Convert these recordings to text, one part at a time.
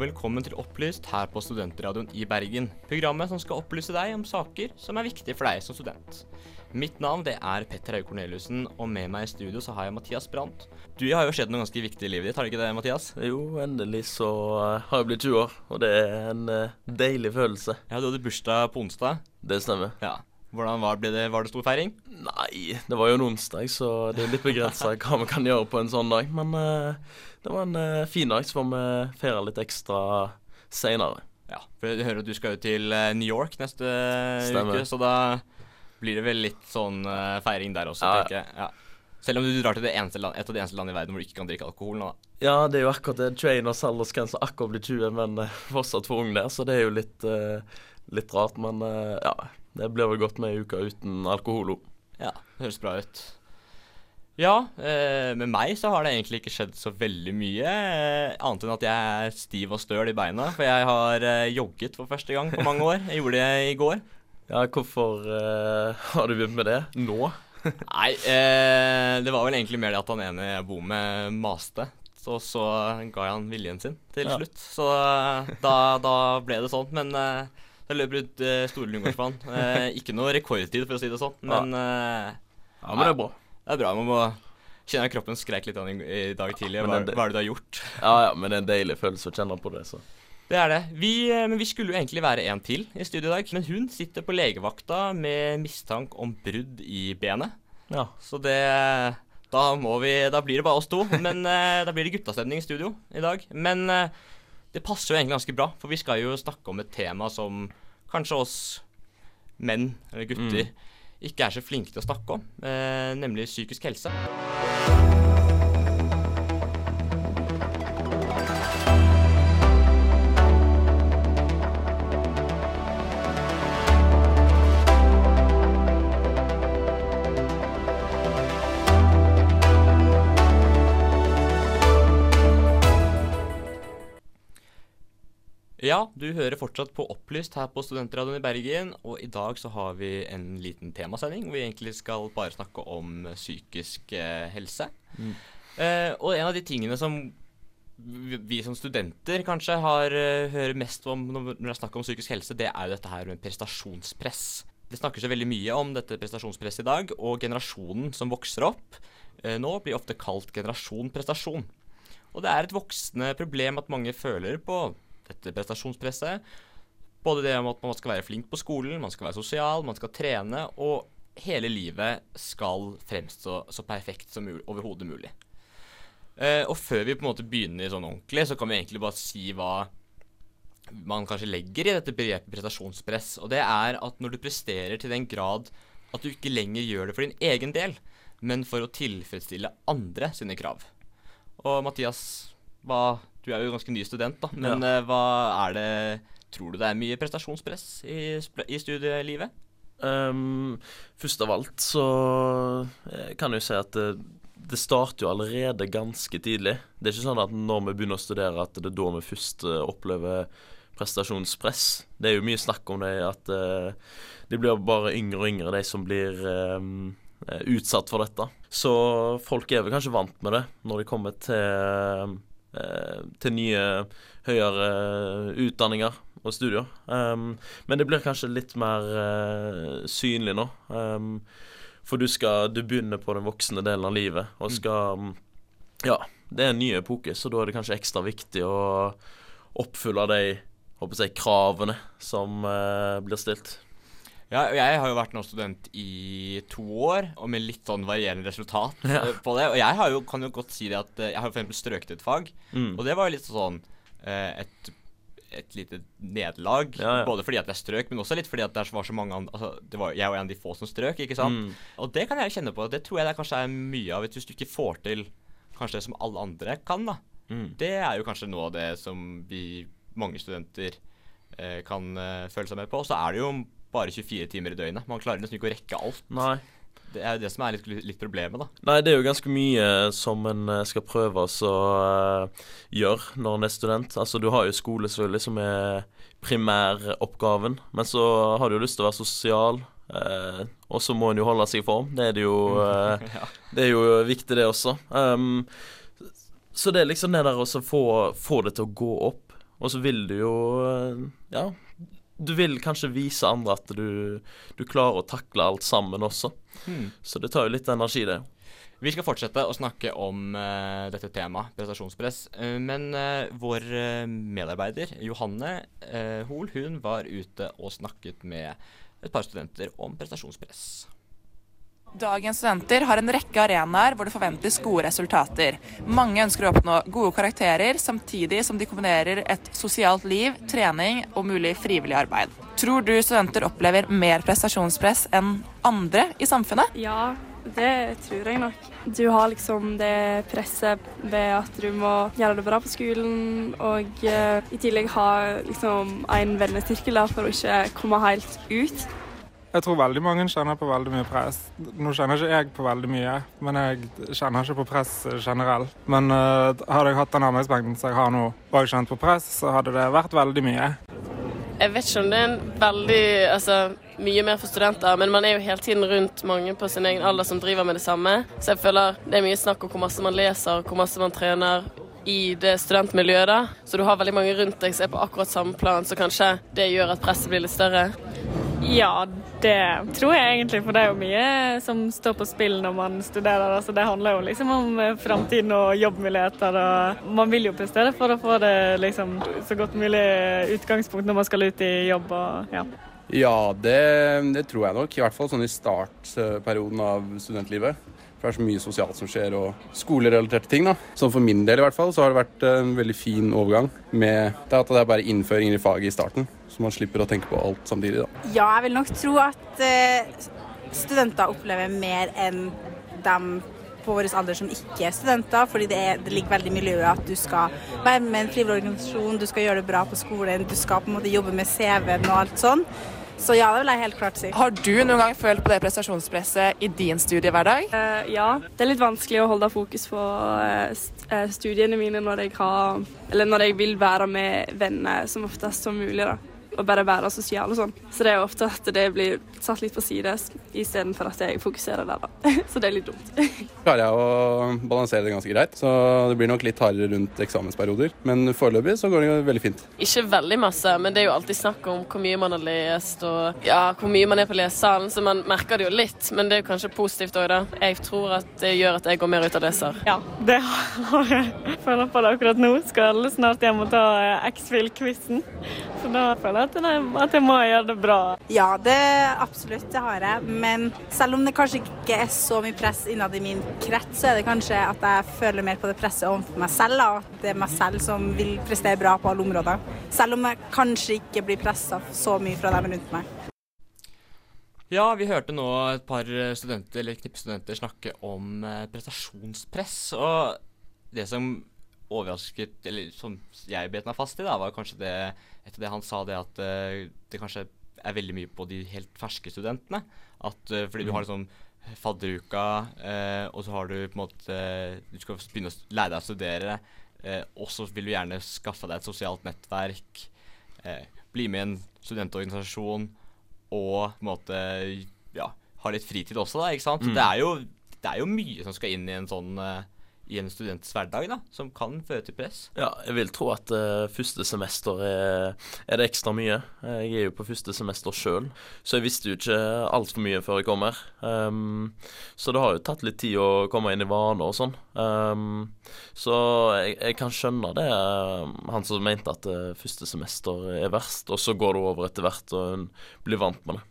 Og velkommen til Opplyst her på Studentradioen i Bergen. Programmet som skal opplyse deg om saker som er viktige for deg som student. Mitt navn det er Petter Haug Korneliussen, og med meg i studio så har jeg Mathias Brandt. Du har jo skjedd noe ganske viktig i livet ditt, har det ikke det, Mathias? Jo, endelig så eh, har jeg blitt 20 år, og det er en eh, deilig følelse. Ja, Du hadde bursdag på onsdag. Det stemmer. Ja. Hvordan var, det, var det stor feiring? Nei, det var jo en onsdag, så det er litt begrensa hva vi kan gjøre på en sånn dag. Men uh, det var en uh, fin dag, så får vi feire litt ekstra seinere. Ja, for jeg hører at du skal jo til eh, New York neste Stemmer. uke, så da blir det vel litt sånn uh, feiring der også, Ja, tenker jeg. Ja. Selv om du drar til land, et av de eneste landene i verden hvor du ikke kan drikke alkohol nå. da. Ja, det er jo akkurat det. Trainers aldersgrense akkurat blir 20, men fortsatt for ung der, så det er jo litt, litt rart. Men ja, det blir vel godt med ei uke uten alkohol òg. Ja, det høres bra ut. Ja, eh, med meg så har det egentlig ikke skjedd så veldig mye. Eh, annet enn at jeg er stiv og støl i beina. For jeg har eh, jogget for første gang på mange år. Jeg gjorde det i går. Ja, hvorfor eh, har du begynt med det nå? Nei, eh, det var vel egentlig mer det at han ene jeg bor med, maste. Så, så ga jeg han viljen sin til Ja. slutt. Så eh, da, da ble det sånn. Men eh, jeg løper ut eh, Store Lyngårdsbanen. Eh, ikke noe rekordtid, for å si det sånn. Men eh, Ja, men det er bra. det er bra. Man må kjenne at kroppen skreik litt i, i dag tidlig. Men Hva, det- hva er det du har gjort? Ja, ja, men det er en deilig følelse å kjenne på det, så. Det er det. Vi, eh, men vi skulle jo egentlig være en til i studio i dag. Men hun sitter på legevakta med mistanke om brudd i benet. Ja. Så det Da må vi Da blir det bare oss to. Men eh, da blir det guttastemning i studio i dag. Men eh, det passer jo egentlig ganske bra, for vi skal jo snakke om et tema som kanskje oss menn, eller gutter, ikke er så flinke til å snakke om. Eh, nemlig psykisk helse. Ja, du hører fortsatt på Opplyst her på Studentradioen i Bergen, og i dag så har vi en liten temasending hvor vi egentlig skal bare snakke om psykisk eh, helse. Mm. Eh, og en av de tingene som vi, vi som studenter kanskje har uh, hører mest om når det er snakk om psykisk helse, det er jo dette her med prestasjonspress. Det snakkes jo veldig mye om dette prestasjonspresset i dag, og generasjonen som vokser opp eh, nå, blir ofte kalt generasjon prestasjon. Og det er et voksende problem at mange føler på dette prestasjonspresset. Både det om at man skal være flink på skolen, man skal være sosial, man skal trene, og hele livet skal fremstå så perfekt som overhodet mulig. Eh, og før vi på en måte begynner sånn ordentlig, så kan vi egentlig bare si hva man kanskje legger i dette begrepet prestasjonspress. Og det er at når du presterer til den grad at du ikke lenger gjør det for din egen del, men for å tilfredsstille andre sine krav. Og Mathias, hva, du er jo ganske ny student, da, men eh, hva er det Tror du det er mye prestasjonspress i, i studielivet? Um, først av alt så eh, kan jeg jo si at det, det starter jo allerede ganske tidlig. Det er ikke sånn at når vi begynner å studere at det er da vi først eh, opplever prestasjonspress. Det er jo mye snakk om det at uh, de blir bare yngre og yngre, de som blir eh, utsatt for dette. Så folk er vel kanskje vant med det når de kommer til, til nye høyere utdanninger og studier. Um, men det blir kanskje litt mer uh, synlig nå. Um, for du skal Du begynner på den voksne delen av livet og skal um, Ja, det er en ny epoke, så da er det kanskje ekstra viktig å oppfylle de håper jeg, kravene som uh, blir stilt. Ja, og jeg har jo vært nå student i to år, og med litt sånn varierende resultat Ja. eh, på det. Og jeg har jo, kan jo godt si det at eh, jeg har for eksempel strøket et fag, Mm. og det var jo litt sånn eh, et, et lite nederlag. Ja, ja. Både fordi at jeg strøk, men også litt fordi at det var så mange andre altså, det var, Jeg var en av de få som strøk, ikke sant. Mm. Og det kan jeg kjenne på. Det tror jeg det kanskje er mye av hvis du ikke får til kanskje det som alle andre kan, da. Mm. Det er jo kanskje noe av det som vi, mange studenter, kan føle seg med på. Og så er det jo bare 24 timer i døgnet. Man klarer nesten ikke å rekke alt. Nei. Det er jo det som er litt, litt problemet, da. Nei, det er jo ganske mye som en eh, skal prøve å uh, gjøre når en er student. Altså, du har jo skole selvfølgelig som er primæroppgaven, men så har du jo lyst til å være sosial. Uh, og så må en jo holde seg i form. Det er det jo uh, ja. Det er jo viktig, det også. Um, så det er liksom det der å få, få det til å gå opp Og så vil du jo Ja, du vil kanskje vise andre at du, du klarer å takle alt sammen også. Mm. Så det tar jo litt energi, det. Vi skal fortsette å snakke om uh, dette temaet, prestasjonspress. Uh, men uh, vår medarbeider Johanne Hoel hun var ute og snakket med et par studenter om prestasjonspress. Dagens studenter har en rekke arenaer hvor det forventes gode resultater. Mange ønsker å oppnå gode karakterer, samtidig som de kombinerer et sosialt liv, trening og mulig frivillig arbeid. Tror du studenter opplever mer prestasjonspress enn andre i samfunnet? Ja, det tror jeg nok. Du har liksom det presset ved at du må gjøre det bra på skolen, og uh, i tillegg ha liksom en vennestyrkel for å ikke komme helt ut. Jeg tror veldig mange kjenner på veldig mye press. Nå kjenner ikke jeg på veldig mye, men jeg kjenner ikke på press generelt. Men uh, hadde jeg hatt den arbeidsmengden som jeg har nå, og kjent på press, så hadde det vært veldig mye. Jeg vet ikke om det er en veldig altså, mye mer for studenter, men man er jo hele tiden rundt mange på sin egen alder som driver med det samme. Så jeg føler det er mye snakk om hvor masse man leser, hvor masse man trener i det studentmiljøet. da. Så du har veldig mange rundt deg som er på akkurat samme plan, så kanskje det gjør at presset blir litt større. Ja, det tror jeg egentlig, for det er jo mye som står på spill når man studerer. Altså, det handler jo liksom om eh, framtiden og jobbmuligheter. Og man vil jo prestere for å få det liksom, så godt mulig utgangspunkt når man skal ut i jobb. Og, ja. ja det, det, tror jeg nok. I hvert fall sånn i startperioden av studentlivet. For det er så mye sosialt som skjer, og skolerelaterte ting. da. Sånn for min del i hvert fall, så har det vært en veldig fin overgang med at det er bare innføringer i faget i starten. Så man slipper å tenke på alt samtidig. da. Ja, jeg vil nok tro at uh, studenter opplever mer enn dem på vår alder som ikke er studenter, fordi det, er, det ligger veldig i miljøet at du skal være med i en frivillig organisasjon, du skal gjøre det bra på skolen, du skal på en måte jobbe med CV-en og alt sånn. Så ja, det vil jeg helt klart si. Har du noen gang følt på det prestasjonspresset i din studiehverdag? Uh, ja, det er litt vanskelig å holde fokus på uh, studiene mine når jeg, har, når jeg vil være med venner som oftest som mulig. da og bare være sosial og sånn. Så det er jo ofte at det blir satt litt på side istedenfor at jeg fokuserer der, da. Så det er litt dumt. Klarer jeg å balansere det ganske greit, så det blir nok litt hardere rundt eksamensperioder. Men foreløpig så går det veldig fint. Ikke veldig masse, men det er jo alltid snakk om hvor mye man har lest og ja, hvor mye man er på lesesalen, så man merker det jo litt. Men det er jo kanskje positivt òg, da. Jeg tror at det gjør at jeg går mer ut av leser. Ja, det har jeg. Føler på det akkurat nå. Skal snart hjem og ta X-Fill-quizen. Så da føler jeg at, at, jeg må gjøre det bra. Ja, det absolutt, det har jeg. Men selv om det kanskje ikke er så mye press innad i min krets, så er det kanskje at jeg føler mer på det presset overfor meg selv. Og at det er meg selv som vil prestere bra på alle områder. Selv om jeg kanskje ikke blir pressa så mye fra dem rundt meg. Ja, vi hørte nå et par studenter, eller knippestudenter snakke om eh, prestasjonspress. Og det som overrasket, eller som jeg bet meg fast i, da, var kanskje det etter det han sa, det at uh, det kanskje er veldig mye på de helt ferske studentene. At, uh, fordi du har liksom fadderuka, uh, og så har du på en måte Du skal begynne å lære deg å studere, og så vil du gjerne skaffe deg et sosialt nettverk. bli med i en studentorganisasjon og på en måte ja, ha litt fritid også, da. ikke sant? Mm. Det, er jo, det, er jo, mye som skal inn i en sånn i en students hverdag, da, som kan føre til press? Ja, jeg vil tro at uh, første semester er, er, det ekstra mye. Jeg er jo på første semester sjøl, så jeg visste jo ikke altfor mye før jeg kom her. Um, så det har jo tatt litt tid å komme inn i vaner og sånn. Um, så jeg, jeg, kan skjønne det, uh, han som mente at uh, første semester er verst, og så går det over etter hvert, og en blir vant med det.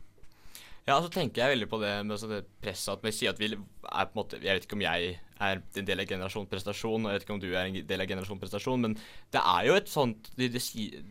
Ja, så tenker jeg veldig på det med det presset at vi sier at vi er på en måte Jeg vet ikke om jeg er en del av generasjon prestasjon, og jeg vet ikke om du er en del av generasjon prestasjon, men det er jo et sånt Det, det,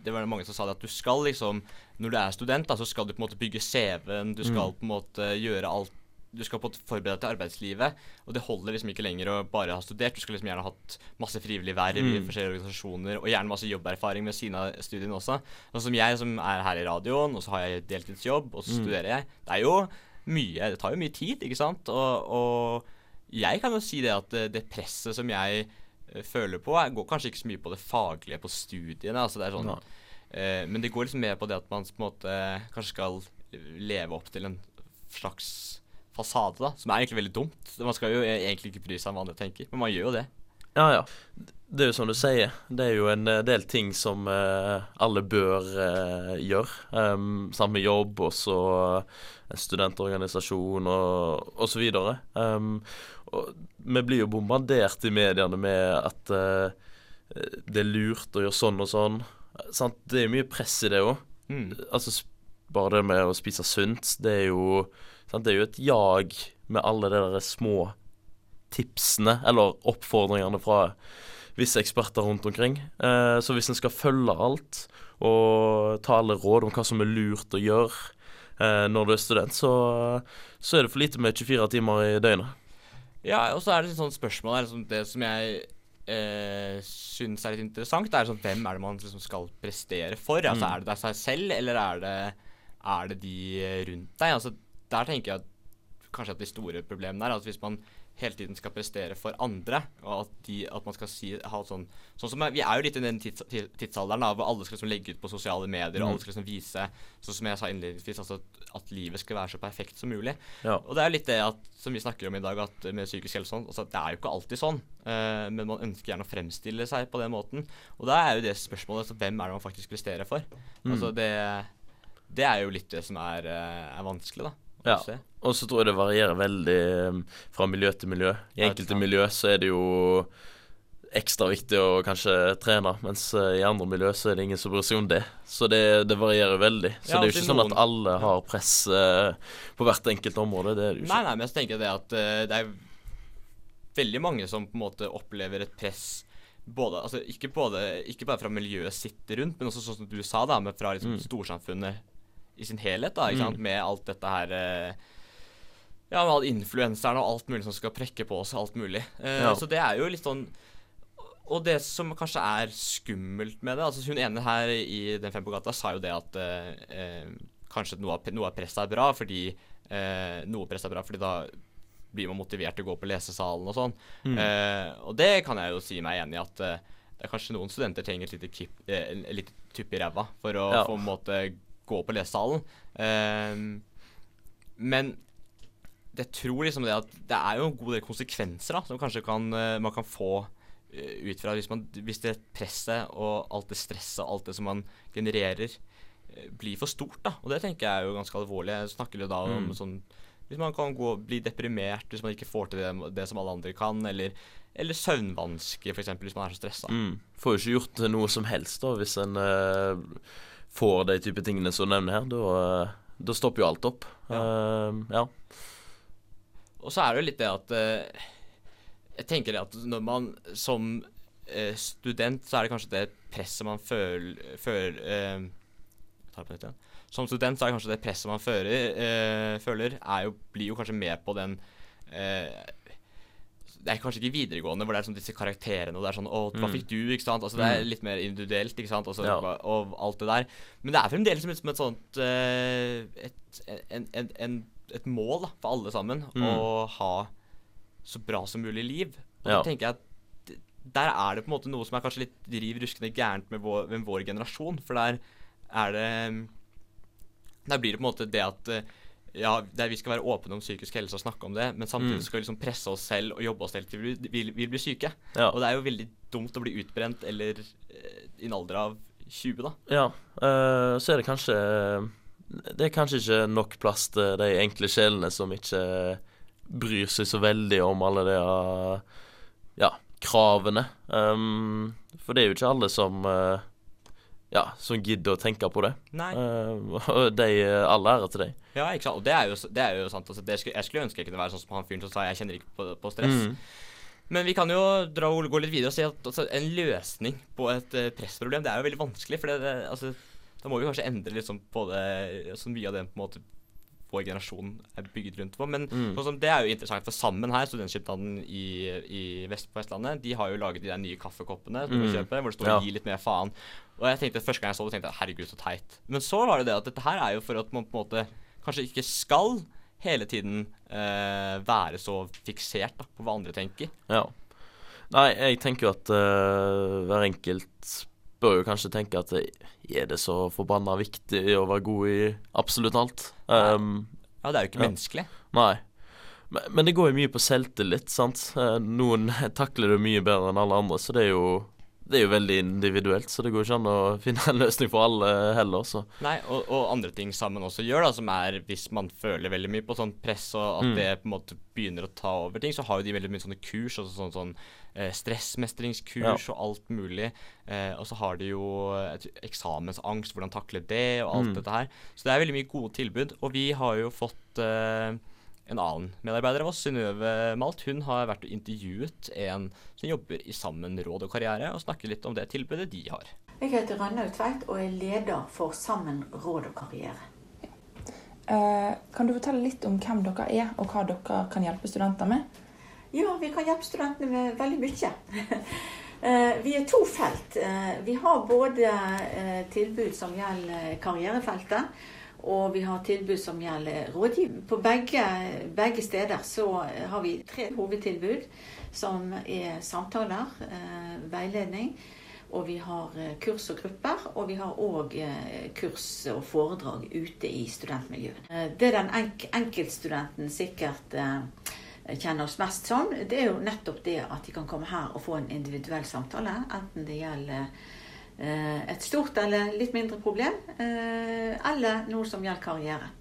det var mange som sa det at du skal liksom Når du er student, da, så skal du på en måte bygge CV-en, du skal mm. på en måte gjøre alt du skal på forberede deg til arbeidslivet, og det holder liksom ikke lenger å bare ha studert. Du skal liksom gjerne ha hatt masse frivillig verv mm. i forskjellige organisasjoner, og gjerne masse jobberfaring med sine studiene også. Sånn som jeg, som er her i radioen, og så har jeg deltidsjobb, og så mm. studerer jeg. Det er jo mye Det tar jo mye tid, ikke sant? Og, og jeg kan jo si det at det, det presset som jeg uh, føler på, jeg går kanskje ikke så mye på det faglige på studiene. altså det er sånn, uh, Men det går liksom mer på det at man på en måte kanskje skal leve opp til en slags fasade, da, som er egentlig veldig dumt. Man skal jo egentlig ikke bry seg om hva andre tenker, men man gjør jo det. Ja, ja. Det er jo som du sier, det er jo en eh, del ting som uh, alle bør uh, gjøre. Um, med jobb, og så en studentorganisasjon og, osv. Um, og vi blir jo bombardert i mediene med at uh, det er lurt å gjøre sånn og sånn. Sant? Det er mye press i det òg. Mm. Altså, bare det med å spise sunt, det er jo sant? Det er jo et jag med alle de der små tipsene, eller oppfordringene fra visse eksperter rundt omkring. Eh, så hvis en skal følge alt og ta alle råd om hva som er lurt å gjøre når du er student, så, så er det for lite med 24 timer i døgnet. Ja, og så er det et sånt spørsmål her, liksom, det som jeg eh, syns er litt interessant, det er sånn hvem er det man liksom skal prestere for? Altså, Mm. Er det deg seg selv, eller er det, er det de rundt deg? Altså, der tenker jeg at kanskje at de store problemene er at hvis man hele tiden skal prestere for andre, og at, de, at man skal si ha sånn Sånn som Vi er jo litt i den tids, tidsalderen da, hvor alle skal liksom legge ut på sosiale medier, og Mm. alle skal liksom vise Sånn som jeg sa innledningsvis, altså at, at livet skal være så perfekt som mulig. Ja. Og det er jo litt det at, som vi snakker om i dag, at med psykisk helse sånn, altså det er jo ikke alltid sånn. uh, men man ønsker gjerne å fremstille seg på den måten. Og da er jo det spørsmålet altså, hvem er det man faktisk presterer for? Mm. Altså det, det er jo litt det som er, eh, er vanskelig, da. Ja. Og så tror jeg det varierer veldig um, fra miljø til miljø. I enkelte miljø så er det jo ekstra viktig å kanskje trene, mens uh, i andre miljø så er det ingen som bryr seg om det. Så det, det varierer veldig. Så Ja, det er jo altså, ikke sånn at alle har press uh, på hvert enkelt område. Det er det jo Nei, ikke. nei, men jeg tenker det at uh, det er veldig mange som på en måte opplever et press både, altså ikke, både, ikke bare fra miljøet sitt rundt, men også sånn som du sa, da, fra liksom Mm. storsamfunnet i sin helhet, da, ikke Mm. sant, med alt dette her eh, Ja, med influenserne og alt mulig som skal prekke på oss, alt mulig. Eh, Ja. Så det er jo litt sånn Og det som kanskje er skummelt med det altså Hun ene her i Den fem på gata sa jo det at eh, eh, kanskje noe av, noe av presset er bra fordi eh, Noe press er bra fordi da blir man motivert til å gå på lesesalen og sånn. Mm. Eh, og det kan jeg jo si meg enig i at det er kanskje noen studenter trenger et lite, kipp, lite tupp i ræva for å Ja. få en måte gå på lesesalen. Eh, men jeg tror liksom det at det er jo en god del konsekvenser da, som kanskje kan, eh, man kan få eh, ut fra hvis, man, hvis det presset og alt det stresset og alt det som man genererer, eh, blir for stort. da, Og det tenker jeg er jo ganske alvorlig. Jeg snakker jo da om Mm. sånn Hvis man kan gå, bli deprimert hvis man ikke får til det, det som alle andre kan, eller, eller søvnvansker f.eks. hvis man er så stressa. Mm. Får jo ikke gjort noe som helst da hvis en eh, får de type tingene som du nevner her. Da, da stopper jo alt opp. Ja. Uh, ja. Og så er det jo litt det at uh, Jeg tenker det at når man som uh, student, så er det kanskje det presset man føler, føler eh, tar på nytt igjen. Som student så er det kanskje det presset man fører, eh, føler, er jo, blir jo kanskje med på den eh, det er kanskje ikke videregående hvor det er sånn disse karakterene og det er sånn Å, hva Mm. fikk du? ikke sant? Altså Det er Mm. litt mer individuelt, ikke sant? Også, Ja. hva- Og alt det der. Men det er fremdeles som et, som et sånt eh, et, en, en, en, et mål da, for alle sammen Mm. å ha så bra som mulig liv. Og Ja. tenker jeg at der er det på en måte noe som er kanskje litt riv ruskende gærent med vår, med vår generasjon. For der er det Der blir det på en måte det at eh, ja, der vi skal være åpne om psykisk helse og snakke om det, men samtidig Mm. skal vi liksom presse oss selv og jobbe oss selv til vi vil, vil bli syke. Ja. Og det er jo veldig dumt å bli utbrent eller eh, i en alder av 20, da. Ja, uh, så er det kanskje Det er kanskje ikke nok plass til de enkle sjelene som ikke bryr seg så veldig om alle de eh, ja, kravene. Um, for det er jo ikke alle som eh, ja, som gidder å tenke på det. Nei. Uh, og de, all ære til deg. Ja, ikke sant. Og det er jo, det er jo sant. Altså, det skulle, jeg skulle ønske jeg kunne være sånn som han fyren som sa jeg kjenner ikke på, på stress. Mm. Men vi kan jo dra, gå litt videre og si at altså, en løsning på et uh, pressproblem, det er jo veldig vanskelig. For det, det, altså, da må vi kanskje endre litt sånn på det Så mye av det på en måte vår generasjon er bygd rundt på. Men Mm. sånn som det er jo interessant, for sammen her, Studentskipnaden i, i Vest på Vestlandet, de har jo laget de der nye kaffekoppene som kjøper, Mm. kjøpe, hvor det står Ja. 'gi litt mer faen'. Og jeg tenkte Første gang jeg så det, tenkte jeg herregud, så teit. Men så var det det at dette her er jo for at man på en måte kanskje ikke skal hele tiden eh, være så fiksert da, på hva andre tenker. Ja. Nei, jeg tenker jo at uh, hver enkelt bør jo kanskje tenke at er det så forbanna viktig å være god i absolutt alt? Um, Ja, det er jo ikke menneskelig. nei. Men, men det går jo mye på selvtillit, sant. Eh, Noen takler det mye bedre enn alle andre, så det er jo det er jo veldig individuelt, så det går ikke an å finne en løsning for alle heller. Så. Nei, og, og andre ting sammen også gjør, da, som er hvis man føler veldig mye på sånn press, og at Mm. det på en måte begynner å ta over ting, så har jo de veldig mye sånne kurs, altså sånn, sånn eh, stressmestringskurs og alt mulig. Eh, og så har de jo et eksamensangst, hvordan takle det, og alt Mm. dette her. Så det er veldig mye gode tilbud. Og vi har jo fått eh, en annen medarbeider av oss, Synnøve Malt, hun har vært og intervjuet en som jobber i Sammen råd og karriere, og snakket litt om det tilbudet de har. Jeg heter Rønnaug Tveit og er leder for Sammen råd og karriere. Eh, kan du fortelle litt om hvem dere er, og hva dere kan hjelpe studenter med? Ja, vi kan hjelpe studentene med veldig mye. Eh, Vi er to felt. Eh, Vi har både eh, tilbud som gjelder karrierefeltet, og vi har tilbud som gjelder rådgivning. På begge, begge steder så har vi tre hovedtilbud, som er samtaler, veiledning, og vi har kurs og grupper, og vi har òg kurs og foredrag ute i studentmiljøet. Det Det den enk enkeltstudenten sikkert kjenner oss mest sånn, det er jo nettopp det at de kan komme her og få en individuell samtale. Enten det gjelder eh, et stort eller litt mindre problem, eh, eller noe som gjelder karriere.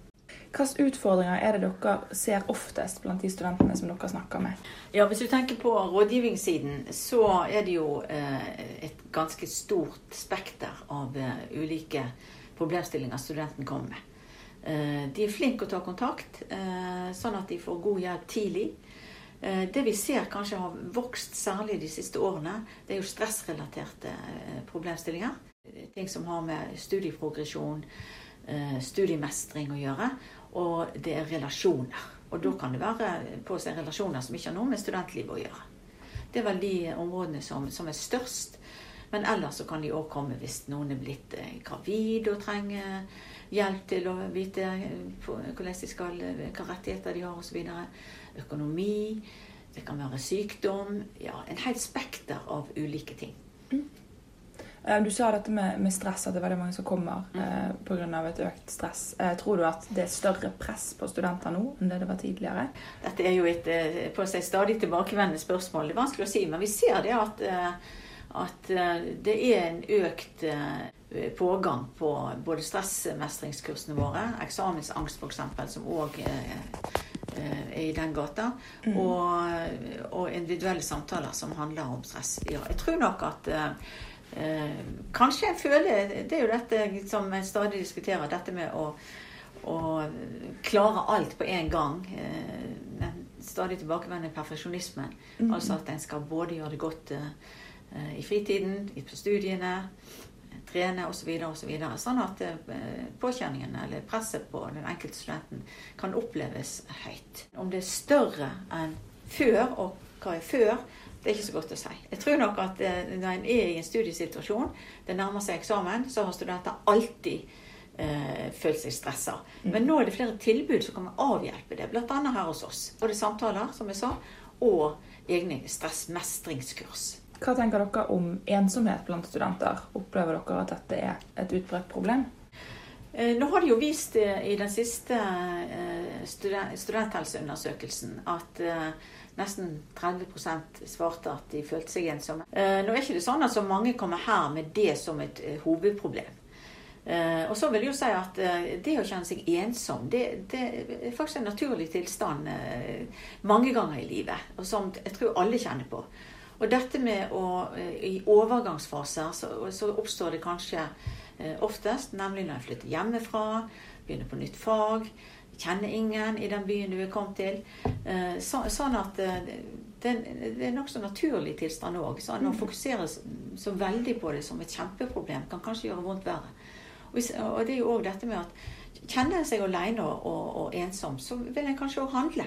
Hvilke utfordringer er det dere ser oftest blant de studentene som dere snakker med? Ja, Hvis du tenker på rådgivningssiden, så er det jo eh, et ganske stort spekter av ulike problemstillinger studenten kommer med. Eh, de er flinke å ta kontakt, eh, sånn at de får god hjelp tidlig. Eh, det vi ser kanskje har vokst særlig de siste årene, det er jo stressrelaterte problemstillinger. Ting som har med studieprogresjon, studiemestring å gjøre. Og det er relasjoner. Og da kan det være på seg relasjoner som ikke har noe med studentlivet å gjøre. Det er vel de områdene som, som er størst. Men ellers så kan de òg komme hvis noen er blitt eh, gravid og trenger hjelp til å vite eh, hvordan de skal, eh, hvilke rettigheter de har osv. Økonomi. Det kan være sykdom. Ja, en helt spekter av ulike ting. Mm. Du sa dette med, med stress, at det er veldig mange som kommer eh, pga. et økt stress. Eh, tror du at det er større press på studenter nå enn det det var tidligere? Dette er jo et på seg stadig tilbakevendende spørsmål. Det er vanskelig å si, men vi ser det at, eh, at eh, det er en økt eh, pågang på både stressmestringskursene våre, eksamensangst f.eks., som òg er i den gata, og, og individuelle samtaler som handler om stress. Ja, jeg tror nok at eh, eh, Kanskje jeg føler Det er jo dette som jeg stadig diskuterer, dette med å å klare alt på en gang. Eh, Den stadig tilbakevendende perfeksjonismen. Mhm. Altså at en skal både gjøre det godt eh, i fritiden, på studiene, trene osv. osv. Sånn at eh, påkjenningen eller presset på den enkelte studenten kan oppleves høyt. Om det er større enn før, og hva er før, det er ikke så godt å si. Jeg tror nok at eh, når en er i en studiesituasjon, det nærmer seg eksamen, så har studenter alltid eh, følt seg stressa. Men nå er det flere tilbud som kan avhjelpe det, bl.a. her hos oss. Både samtaler, som jeg sa, og egne stressmestringskurs. Hva tenker dere om ensomhet blant studenter? Opplever dere at dette er et utbredt problem? Eh, Nå har det jo vist eh, i den siste eh, studenthelseundersøkelsen at nesten 30% svarte at de følte seg ensomme. Nå er ikke det sånn at så mange kommer her med det som et hovedproblem. Og så vil jeg jo si at det å kjenne seg ensom, det, det er faktisk en naturlig tilstand mange ganger i livet. Og som jeg tror alle kjenner på. Og dette med å eh, I overgangsfaser så, så oppstår det kanskje eh, oftest, nemlig når jeg flytter hjemmefra, begynner på nytt fag, kjenner ingen i den byen du er kommet til. Eh, Så, sånn at eh, det, det er nokså naturlig tilstand òg. Så å fokusere så, veldig på det som et kjempeproblem kan kanskje gjøre vondt verre. Og, og det er jo òg dette med at kjenner en seg alene og, og, og ensom, så vil en kanskje òg handle.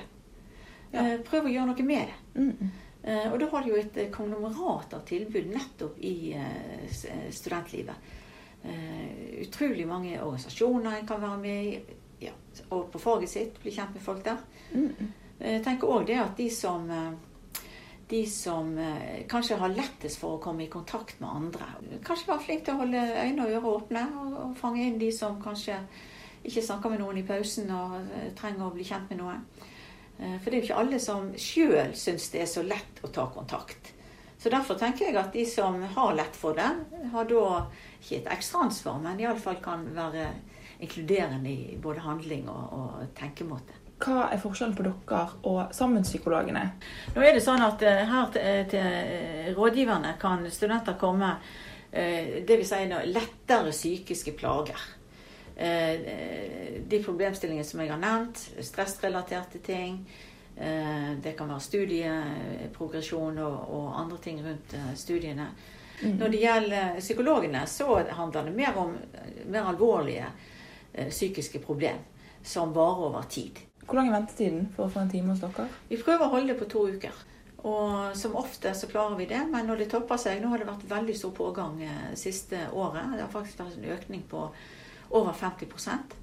Ja. Prøv å gjøre noe med det. Eh, Og da har du jo et eh, konglomerat av tilbud nettopp i eh, eh, studentlivet. Eh, utrolig mange organisasjoner en kan være med i. Ja, og på faget sitt, bli kjent med folk der. Eh, Jeg tenker òg det at de som eh, de som eh, kanskje har lettest for å komme i kontakt med andre. Kanskje være flink til å holde øyne og ører åpne og, fange inn de som kanskje ikke snakker med noen i pausen og eh, trenger å bli kjent med noen. Eh, for det er jo ikke alle som sjøl syns det er så lett å ta kontakt. Så derfor tenker jeg at de som har lett for det, har da ikke et ekstra ansvar, men iallfall kan være inkluderende i både handling og, og tenkemåte. Hva er forskjellen på dere og samfunnspsykologene? Nå er det sånn at eh, her til, til rådgiverne kan studenter komme eh, det vil si lettere psykiske plager. Eh, De problemstillingene som jeg har nevnt, stressrelaterte ting. eh, Det kan være studieprogresjon og, og andre ting rundt studiene. studiene. Når det gjelder psykologene, så handler det mer om eh, mer alvorlige eh, psykiske problem som varer over tid. Hvor lang er ventetiden for å få en time hos dere? Vi prøver å holde det på to uker. Og som ofte så klarer vi det, men når det topper seg Nå har det vært veldig stor pågang eh, siste året. Det har faktisk vært en økning på over 50%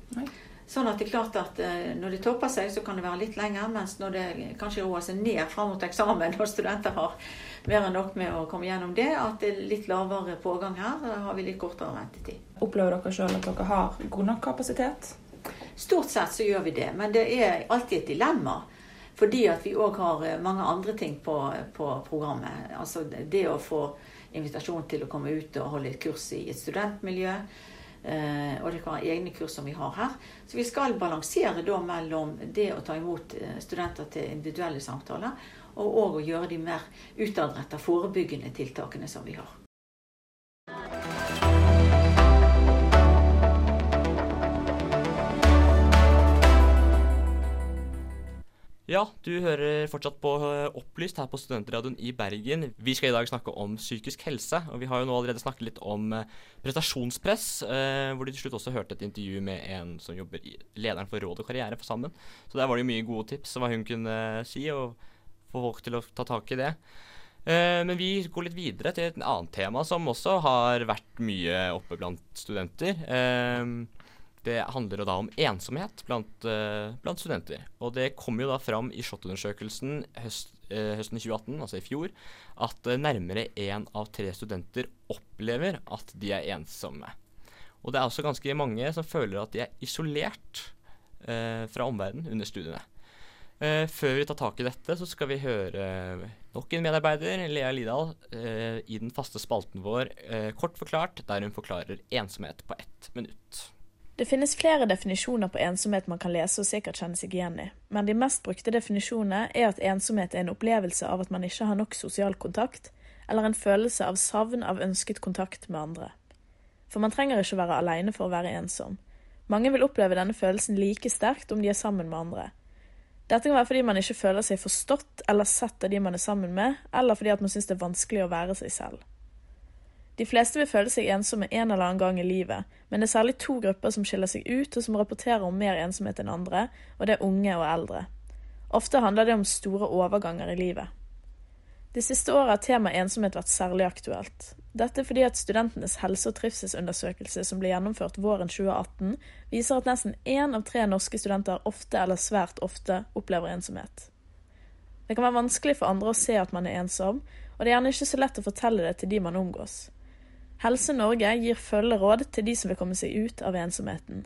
Sånn at det er klart at eh, når det topper seg, så kan det være litt lenger. Mens når det kanskje roer seg ned fram mot eksamen, og studenter har mer enn nok med å komme gjennom det, at det er litt lavere pågang her, da har vi litt kortere ventetid. Opplever dere sjøl at dere har god nok kapasitet? Stort sett så gjør vi det, men det er alltid et dilemma. Fordi at vi òg har eh, mange andre ting på, på programmet. Altså det å få invitasjon til å komme ut og holde et kurs i et studentmiljø. Eh, og det kan være egne kurs som vi har her. Så vi skal balansere da mellom det å ta imot eh, studenter til individuelle samtaler, og òg å gjøre de mer utadretta forebyggende tiltakene som vi har. Ja, du hører fortsatt på eh, Opplyst her på Studentradioen i Bergen. Vi skal i dag snakke om psykisk helse, og vi har jo nå allerede snakket litt om eh, prestasjonspress, eh, hvor du til slutt også hørte et intervju med en som jobber i lederen for Råd og karriere for Sammen. Så der var det jo mye gode tips hva hun kunne si, og få folk til å ta tak i det. Men vi går litt videre til et annet tema som også har vært mye oppe blant studenter. Det handler da om ensomhet blant, eh, blant studenter. Og det kom jo da fram i SHoT-undersøkelsen høst, eh, høsten 2018, altså i fjor, at eh, nærmere én av tre studenter opplever at de er ensomme. Og det er også ganske mange som føler at de er isolert eh, fra omverdenen under studiene. Eh, før vi tar tak i dette, så skal vi høre nok en medarbeider, Lea Lidal, eh, i den faste spalten vår Kort forklart, der hun forklarer ensomhet på ett minutt. Det finnes flere definisjoner på ensomhet man kan lese og sikkert kjenne seg igjen i, men de mest brukte definisjonene er at ensomhet er en opplevelse av at man ikke har nok sosial kontakt, eller en følelse av savn av ønsket kontakt med andre. For man trenger ikke være alene for å være ensom. Mange vil oppleve denne følelsen like sterkt om de er sammen med andre. Dette kan være fordi man ikke føler seg forstått eller sett av de man er sammen med, eller fordi at man syns det er vanskelig å være seg selv. De fleste vil føle seg ensomme en eller annen gang i livet, men det er særlig to grupper som skiller seg ut og som rapporterer om mer ensomhet enn andre, og det er unge og eldre. Ofte handler det om store overganger i livet. De siste åra har temaet ensomhet vært særlig aktuelt. Dette fordi at studentenes helse- og trivselsundersøkelse som ble gjennomført våren 2018, viser at nesten én av tre norske studenter ofte eller svært ofte opplever ensomhet. Det kan være vanskelig for andre å se at man er ensom, og det er gjerne ikke så lett å fortelle det til de man omgås. Helse Norge gir følgeråd til de som vil komme seg ut av ensomheten.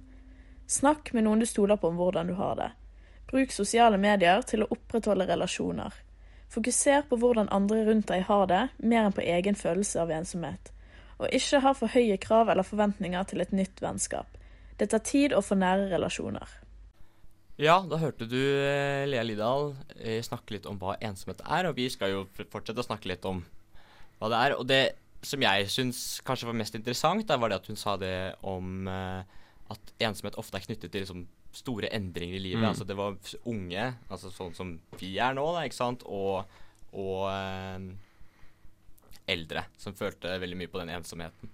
Snakk med noen du stoler på om hvordan du har det. Bruk sosiale medier til å opprettholde relasjoner. Fokuser på hvordan andre rundt deg har det, mer enn på egen følelse av ensomhet. Og ikke ha for høye krav eller forventninger til et nytt vennskap. Det tar tid å få nære relasjoner. Ja, da hørte du eh, Lea Lidal eh, snakke litt om hva ensomhet er, og vi skal jo fortsette å snakke litt om hva det er. Og det som jeg syns kanskje var mest interessant, da, var det at hun sa det om eh, at ensomhet ofte er knyttet til liksom, store endringer i livet. Mm. Altså det var unge, altså sånn som vi er nå, da, ikke sant, og, og eh, eldre som følte veldig mye på den ensomheten.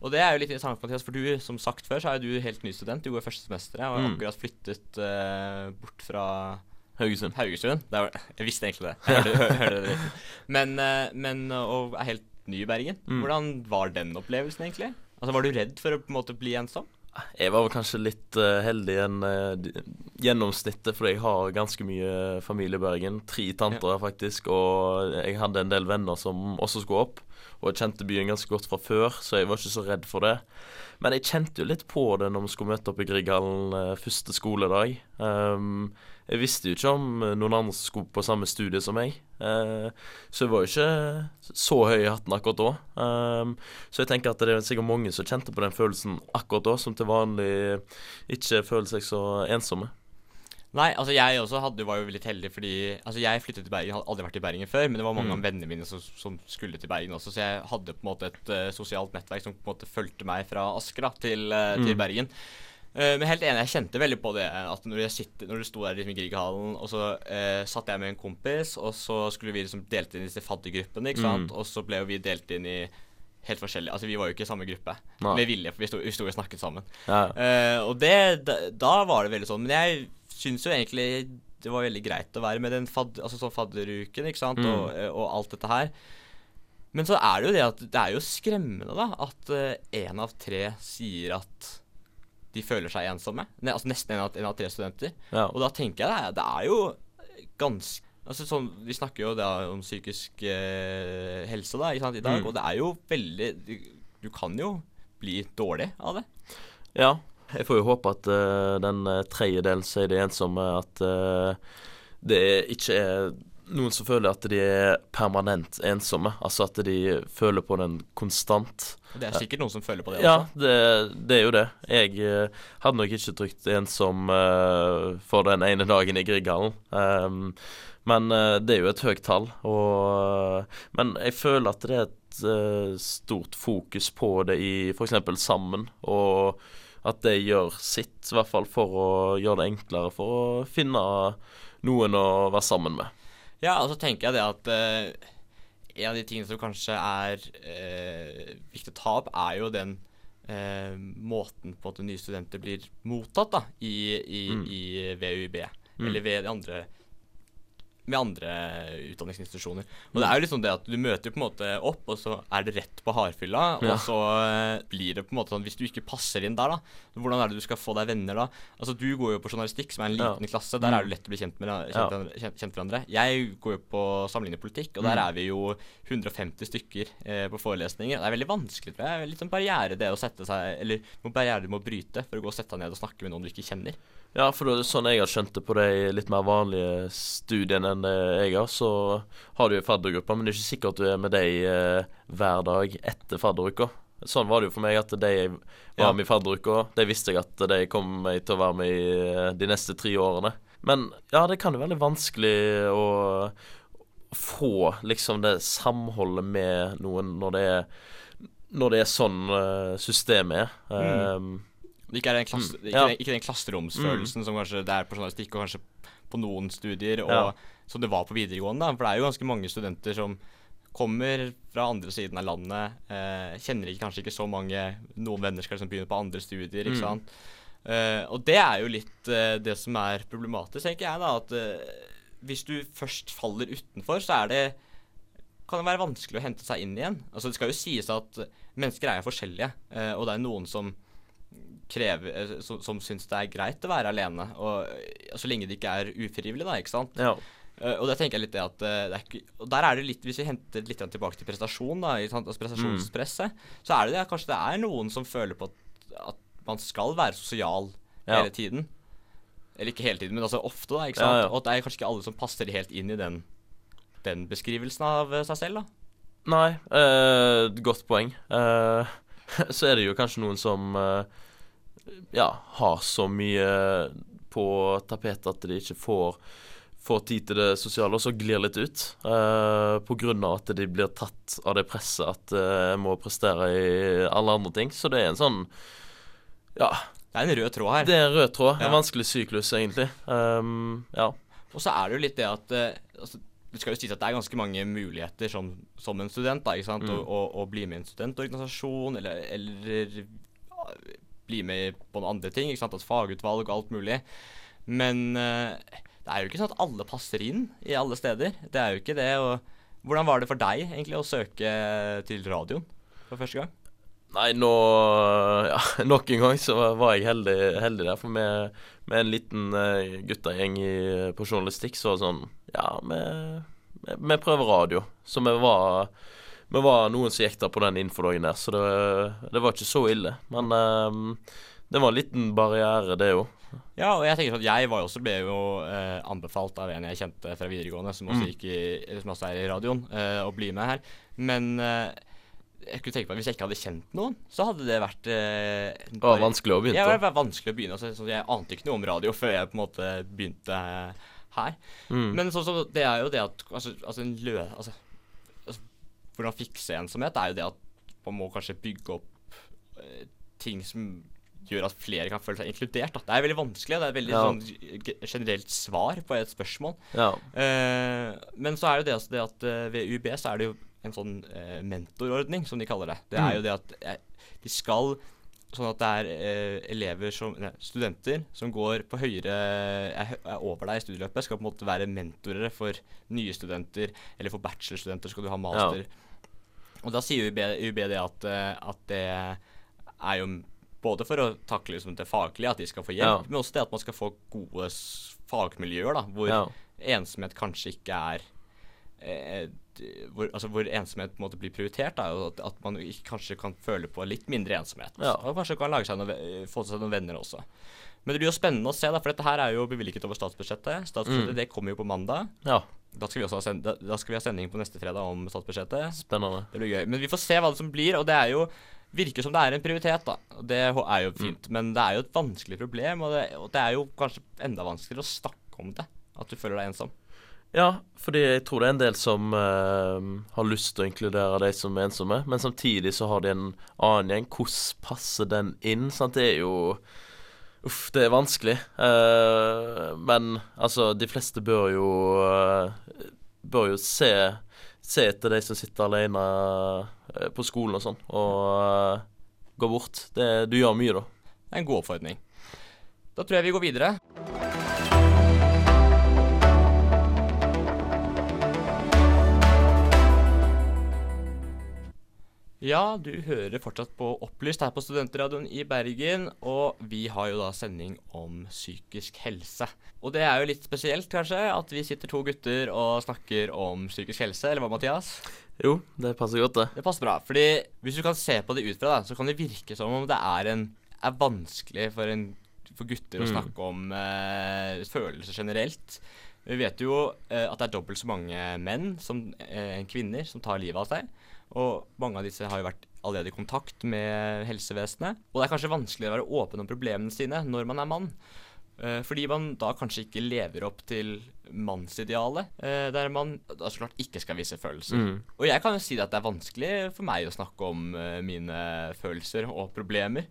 Og det er jo litt interessant, Mathias, for du, som sagt før, så er jo du helt ny student. Du går første semesteret og har Mm. akkurat flyttet eh, bort fra Haugesund. Haugesund. Det var, jeg visste egentlig det. Jeg hørte, hørte det. Men, eh, men og er helt ny i Bergen. Mm. Hvordan var den opplevelsen, egentlig? Altså, Var du redd for å på en måte bli ensom? Jeg var vel kanskje litt uh, heldig enn uh, gjennomsnittet, fordi jeg har ganske mye familie i Bergen. Tre tanter faktisk, og jeg hadde en del venner som også skulle opp. Og jeg kjente byen ganske godt fra før, så jeg var ikke så redd for det. Men jeg kjente jo litt på det når vi skulle møte opp i Grieghallen eh, første skoledag. Um, jeg visste jo ikke om eh, noen andre skulle på samme studie som meg. Uh, så jeg var jo ikke så høy i hatten akkurat da. Um, så jeg tenker at det er sikkert mange som kjente på den følelsen akkurat da, som til vanlig ikke føler seg så ensomme. Nei, altså jeg også hadde, var jo litt heldig fordi Altså jeg flyttet til Bergen, hadde aldri vært i Bergen før, men det var mange Mm. av vennene mine som, som skulle til Bergen også, så jeg hadde på en måte et uh, sosialt nettverk som på en måte fulgte meg fra Asker da, til, mm. til. Bergen. Uh, men helt enig, jeg kjente veldig på det at når jeg sitter, når du sto der liksom i Grieghallen, og så uh, satt jeg med en kompis, og så skulle vi liksom delt inn i disse faddergruppene, ikke sant, Mm. og så ble jo vi delt inn i helt forskjellige Altså vi var jo ikke i samme gruppe, med vilje, for vi sto, vi sto og snakket sammen. Ja. Uh, og det, da, da var det veldig sånn. Men jeg syns jo egentlig det var veldig greit å være med den fad, altså sånn fadderuken, ikke sant, Mm. og, eh, og alt dette her. Men så er det jo det at det er jo skremmende, da, at én av tre sier at de føler seg ensomme. Ne, altså nesten én av, en av tre studenter. Ja. Og da tenker jeg det er, det er jo ganske Altså sånn, Vi snakker jo da om psykisk eh, helse da, ikke sant, i dag, Mm. og det er jo veldig du, du kan jo bli dårlig av det. Ja. Jeg får jo håpe at uh, den uh, tredjedelen sier det ensomme, at uh, det ikke er noen som føler at de er permanent ensomme. Altså at de føler på den konstant. Det er sikkert noen som føler på det Ja, også. det, det er jo det. Jeg uh, hadde nok ikke trykt ensom eh, for den ene dagen i Grieghallen. Um, men eh, det er jo et høyt tall. Og, men jeg føler at det er et eh, stort fokus på det i f.eks. Sammen. Og at det gjør sitt, i hvert fall for å gjøre det enklere for å finne noen å være sammen med. Ja, og så tenker jeg det at eh, en av de tingene som kanskje er eh, viktig å ta opp, er jo den eh, måten på at nye studenter blir mottatt da, i, i, Mm. i VUIB. Mm. Eller ved de andre med andre utdanningsinstitusjoner. Og det er jo liksom det at du møter på en måte opp, og så er det rett på hardfylla. Ja. Og så eh, blir det på en måte sånn Hvis du ikke passer inn der, da, hvordan er det du skal få deg venner da? Altså Du går jo på journalistikk, som er en Ja. liten klasse. Der Mm. er det lett å bli kjent med kjent, Ja. kjent, kjent hverandre. Jeg går jo på sammenlignepolitikk, og der Mm. er vi jo 150 stykker eh, på forelesninger. Det er veldig vanskelig, tror jeg. Litt sånn barriere det å sette seg Eller barriere du må bryte for å gå og sette deg ned og snakke med noen du ikke kjenner. Ja, for det er sånn jeg har skjønt det på de litt mer vanlige studiene enn det jeg har, så har du jo faddergruppa, men det er ikke sikkert at du er med dem eh, hver dag etter fadderuka. Sånn var det jo for meg, at de jeg var med i fadderuka, de visste jeg at de kom meg til å være med i eh, de neste tre årene. Men ja, det kan jo være litt vanskelig å få liksom det samholdet med noen når det er når det er sånn eh, systemet er. Mm. Um, ikke den, klasse, Mm, ikke, ikke den klasseromsfølelsen som kanskje det er på journalistikk, og kanskje på noen studier, og Ja. som det var på videregående. da. For det er jo ganske mange studenter som kommer fra andre siden av landet, eh, kjenner ikke, kanskje ikke så mange Noen venner skal liksom begynne på andre studier, ikke Mm. sant. Eh, og det er jo litt eh, det som er problematisk, tenker jeg, da. At eh, hvis du først faller utenfor, så er det kan det være vanskelig å hente seg inn igjen. Altså Det skal jo sies at mennesker er jo forskjellige, eh, og det er noen som krever, eh, som, som syns det er greit å være alene, og eh, så lenge det ikke er ufrivillig, da, ikke sant. ja. Uh, og der tenker jeg litt det at uh, det er ikke, Og der er det litt Hvis vi henter litt tilbake til prestasjon, da, altså prestasjonspresset, så er det det kanskje det er noen som føler på at, at man skal være sosial Ja. hele tiden. Eller ikke hele tiden, men altså ofte, da. ikke sant? ja. Og det er kanskje ikke alle som passer helt inn i den, den beskrivelsen av seg selv, da. Nei, uh, godt poeng. Så er det jo kanskje noen som ja, har så mye på tapetet at de ikke får, får tid til det sosiale, og så glir litt ut. eh, av at de blir tatt av det presset at eh, må prestere i alle andre ting. Så det er en sånn Ja, Det er en rød tråd her. det er en rød tråd. Ja. En vanskelig syklus, egentlig. Um, ja. Og så er det jo litt det at eh, altså, Det skal jo sies at det er ganske mange muligheter som, som en student. da, ikke sant? Mm. Å, å, å bli med i en studentorganisasjon, eller, eller bli med på noen andre ting. ikke sant? Et fagutvalg og alt mulig. Men eh, det er jo ikke sånn at alle passer inn i alle steder. Det er jo ikke det. og Hvordan var det for deg egentlig å søke til radioen for første gang? Nei, nå ja, Nok en gang så var jeg heldig, heldig der. For med, med en liten uh, guttegjeng på journalistikk, så var det sånn Ja, vi prøver radio. Så vi var vi var noen som gikk der på den infodagen der, så det, det var ikke så ille. Men um, det var en liten barriere, det òg. Ja, og jeg tenker sånn, jeg var jo også, ble jo eh, anbefalt av en jeg kjente fra videregående, som også, Mm. i, som også er i radioen, eh, å bli med her. Men eh, jeg kunne tenke meg at hvis jeg ikke hadde kjent noen, så hadde det vært eh, bare, Det var vanskelig å begynne, Ja, det var vanskelig å begynne. Altså, sånn, jeg ante ikke noe om radio før jeg på en måte begynte eh, her. Mm. Men så, så, det er jo det at altså, altså en lø... Altså, hvordan fikse ensomhet er jo det at man må kanskje bygge opp eh, ting som gjør at flere kan føle seg inkludert. Da. Det er veldig vanskelig. Det er et veldig Ja. sånn generelt svar på et spørsmål. Ja. Eh, men så er det jo det, altså, det at eh, ved UB så er det jo en sånn eh, mentorordning, som de kaller det. Det Mm. er jo det at de skal Sånn at det er elever som Nei, studenter som går på høyere er, er over deg i studieløpet, skal på en måte være mentorer for nye studenter, eller for bachelorstudenter skal du ha master. Og da sier UiB, UiB det at, eh, at det er jo både for å takle liksom, det faglige, at de skal få hjelp, Ja. men også det at man skal få gode fagmiljøer, da, hvor Ja. ensomhet kanskje ikke er eh, hvor, altså hvor ensomhet måte blir prioritert, da, og at, at man kanskje kan føle på litt mindre ensomhet. Ja. Og kanskje kan lage seg noe, få seg noen venner også. Men det blir jo spennende å se, da, for dette her er jo bevilget over statsbudsjettet. Statsbudsjettet Mm. det kommer jo på mandag. Ja. Da skal, vi også ha send da, da skal vi ha sending på neste fredag om statsbudsjettet. Spennende. Det blir gøy. Men vi får se hva det som blir, og det er jo virker som det er en prioritet, da. Det er jo fint. Men det er jo et vanskelig problem, og det, og det er jo kanskje enda vanskeligere å snakke om det. At du føler deg ensom. Ja, fordi jeg tror det er en del som uh, har lyst til å inkludere de som er ensomme, men samtidig så har de en annen gjeng. Hvordan passer den inn? Sant? Det er jo Uff, det er vanskelig. Uh, men altså, de fleste bør jo uh, Bør jo se Se etter de som sitter alene uh, på skolen og sånn, og gå bort. Det, du gjør mye, da. Det er en god oppfordring. Da tror jeg vi går videre. Ja, du hører fortsatt på Opplyst her på Studentradioen i Bergen, og vi har jo da sending om psykisk helse. Og det er jo litt spesielt, kanskje, at vi sitter to gutter og snakker om psykisk helse, eller hva, Mathias? Jo, det passer godt, det. Det passer bra, fordi hvis du kan se på det ut fra, da, så kan det virke som om det er, en, er vanskelig for, en, for gutter å Mm. snakke om eh, følelser generelt. Vi vet jo eh, at det er dobbelt så mange menn som eh, kvinner som tar livet av seg. Og mange av disse har jo vært allerede i kontakt med helsevesenet. Og det er kanskje vanskelig å være åpen om problemene sine når man er mann. Eh, fordi man da kanskje ikke lever opp til mannsidealet, eh, der man da så klart ikke skal vise følelser. Mm. Og jeg kan jo si at det er vanskelig for meg å snakke om eh, mine følelser og problemer.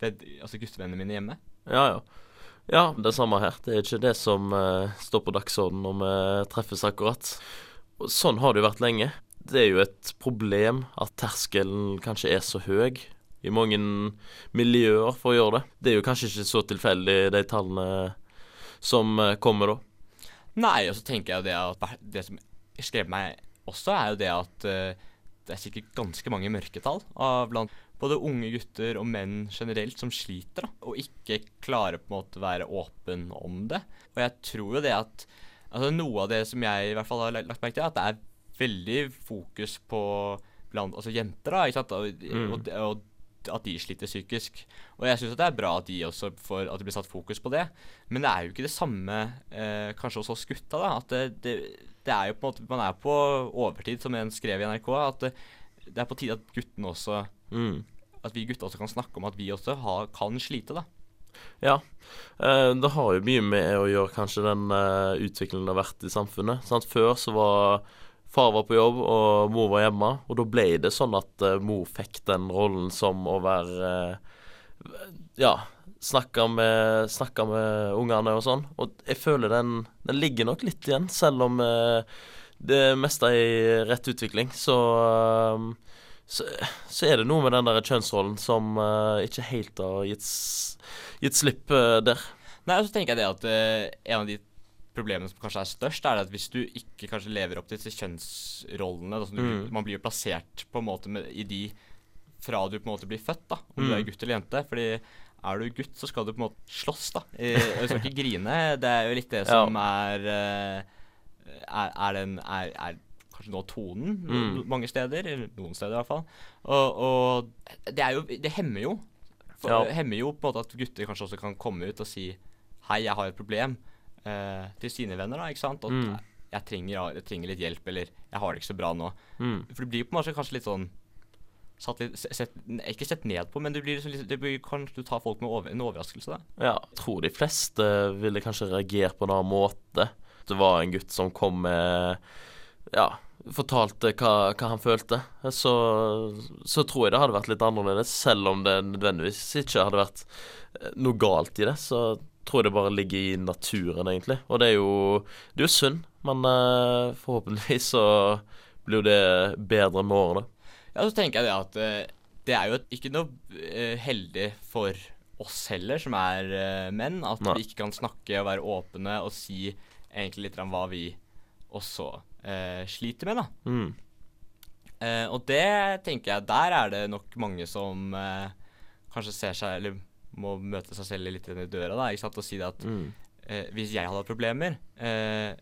Ved, altså guttevennene mine hjemme. Ja, ja. Ja, det samme her. Det er ikke det som står på dagsordenen når vi treffes akkurat. Sånn har det jo vært lenge. Det er jo et problem at terskelen kanskje er så høy i mange miljøer for å gjøre det. Det er jo kanskje ikke så tilfeldig, de tallene som eh, kommer da. Nei, og så tenker jeg jo det at det som skrev meg også, er jo det at eh, det er sikkert ganske mange mørketall av blant både unge gutter og menn generelt som sliter, da, og ikke klarer på en måte å være åpen om det. Og jeg tror jo det at altså Noe av det som jeg i hvert fall har lagt merke til, er at det er veldig fokus på blant altså jenter, da, ikke sant, og, Mm. og, og at de sliter psykisk. Og jeg syns det er bra at de også får, at det blir satt fokus på det. Men det er jo ikke det samme eh, kanskje hos oss gutta. da, at det, det, det er jo på en måte, Man er på overtid, som en skrev i NRK. At det, det er på tide at guttene også Mm. At vi gutta også kan snakke om at vi også har, kan slite. da. Ja. Eh, det har jo mye med å gjøre kanskje den eh, utviklingen det har vært i samfunnet. Sant? Før så var far var på jobb og mor var hjemme, og da ble det sånn at uh, mor fikk den rollen som å være uh, Ja, snakke med, snakke med ungene og sånn. Og jeg føler den, den ligger nok litt igjen, selv om uh, det meste er i rett utvikling. Så så, så er det noe med den der kjønnsrollen som ikke helt har gitt, gitt slipp der. Nei, og så tenker jeg det at en av de problemene som kanskje er størst, er at hvis du ikke kanskje lever opp til disse kjønnsrollene da, du, Mm. Man blir jo plassert på en måte med, i de fra du på en måte blir født, da, om du Mm. er gutt eller jente. Fordi er du gutt, så skal du på en måte slåss, da. Du skal ikke grine. Det er jo litt det som er, eh, er, er den er, er kanskje nå tonen Mm. mange steder, eller noen steder i hvert fall. Og, og det jo Det hemmer jo. For, Ja. hemmer jo på en måte at gutter kanskje også kan komme ut og si Hei, jeg har et problem eh, til sine venner, da, ikke sant? At Mm. jeg, trenger, jeg trenger litt hjelp, eller jeg har det ikke så bra nå. Mm. For det blir på en måte kanskje litt sånn satt litt, se- sett, Ikke sett ned på, men det blir liksom det blir, kanskje du tar folk med over, en overraskelse, da. Ja, jeg tror de fleste ville kanskje reagert på en annen måte. Det var en gutt som kom med Ja, fortalte hva, hva han følte. Så, så tror jeg det hadde vært litt annerledes, selv om det nødvendigvis ikke hadde vært eh, noe galt i det. Så tror det bare ligger i naturen, egentlig. Og det er jo, det er jo synd, men uh, forhåpentligvis så blir jo det bedre med årene. Ja, så tenker jeg det at eh, det er jo ikke noe eh, heldig for oss heller, som er menn, at Nei. vi ikke kan snakke og være åpne og si egentlig litt om hva vi også eh, sliter med, da. Mm. Eh, og det tenker jeg, der er det nok mange som eh, kanskje ser seg, eller må møte seg selv litt i døra, da, ikke sant, og si det at Mm. eh, hvis jeg hadde problemer, eh,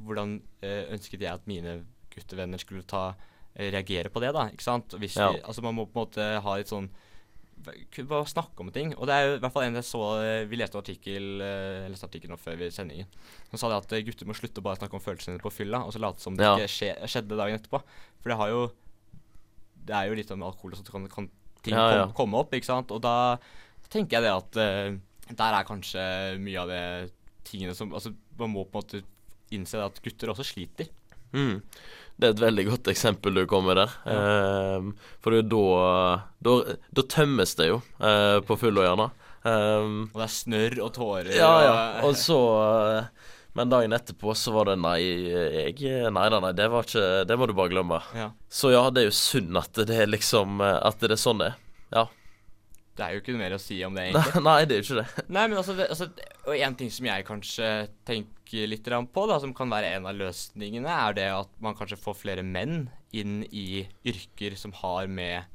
hvordan eh, ønsket jeg at mine guttevenner skulle ta eh, reagere på det, da, ikke sant? Hvis Ja. altså man må på en måte ha litt sånn bare snakke om ting. Og det er jo i hvert fall en jeg så eh, Vi leste artikkel eh, leste artikkel nå før vi sendingen. Som sa det at gutter må slutte å bare snakke om følelsene sine på fylla, og så late som det Ja. ikke skje, skjedde dagen etterpå. For det har jo Det er jo litt om alkohol og sånt, kan, kan ting Ja, ja. Kom, komme opp, ikke sant. Og da tenker jeg det at uh, der er kanskje mye av det tingene som Altså man må på en måte innse at gutter også sliter. Mm. Det er et veldig godt eksempel du kommer der. For det er jo da, da Da tømmes det jo eh, på fylla, gjerne. Ehm, Og det er snørr og tårer ja, ja. og Og så eh, Men dagen etterpå så var det nei, jeg Nei da, nei, det var ikke Det må du bare glemme. Ja. Så ja, det er jo synd at det er liksom eh, At det er sånn det er. Ja. Det er jo ikke noe mer å si om det, egentlig. nei, det er jo ikke det. Nei, men altså, det, altså Og en ting som jeg kanskje tenker litt på, da, som kan være en av løsningene, er det at man kanskje får flere menn inn i yrker som har med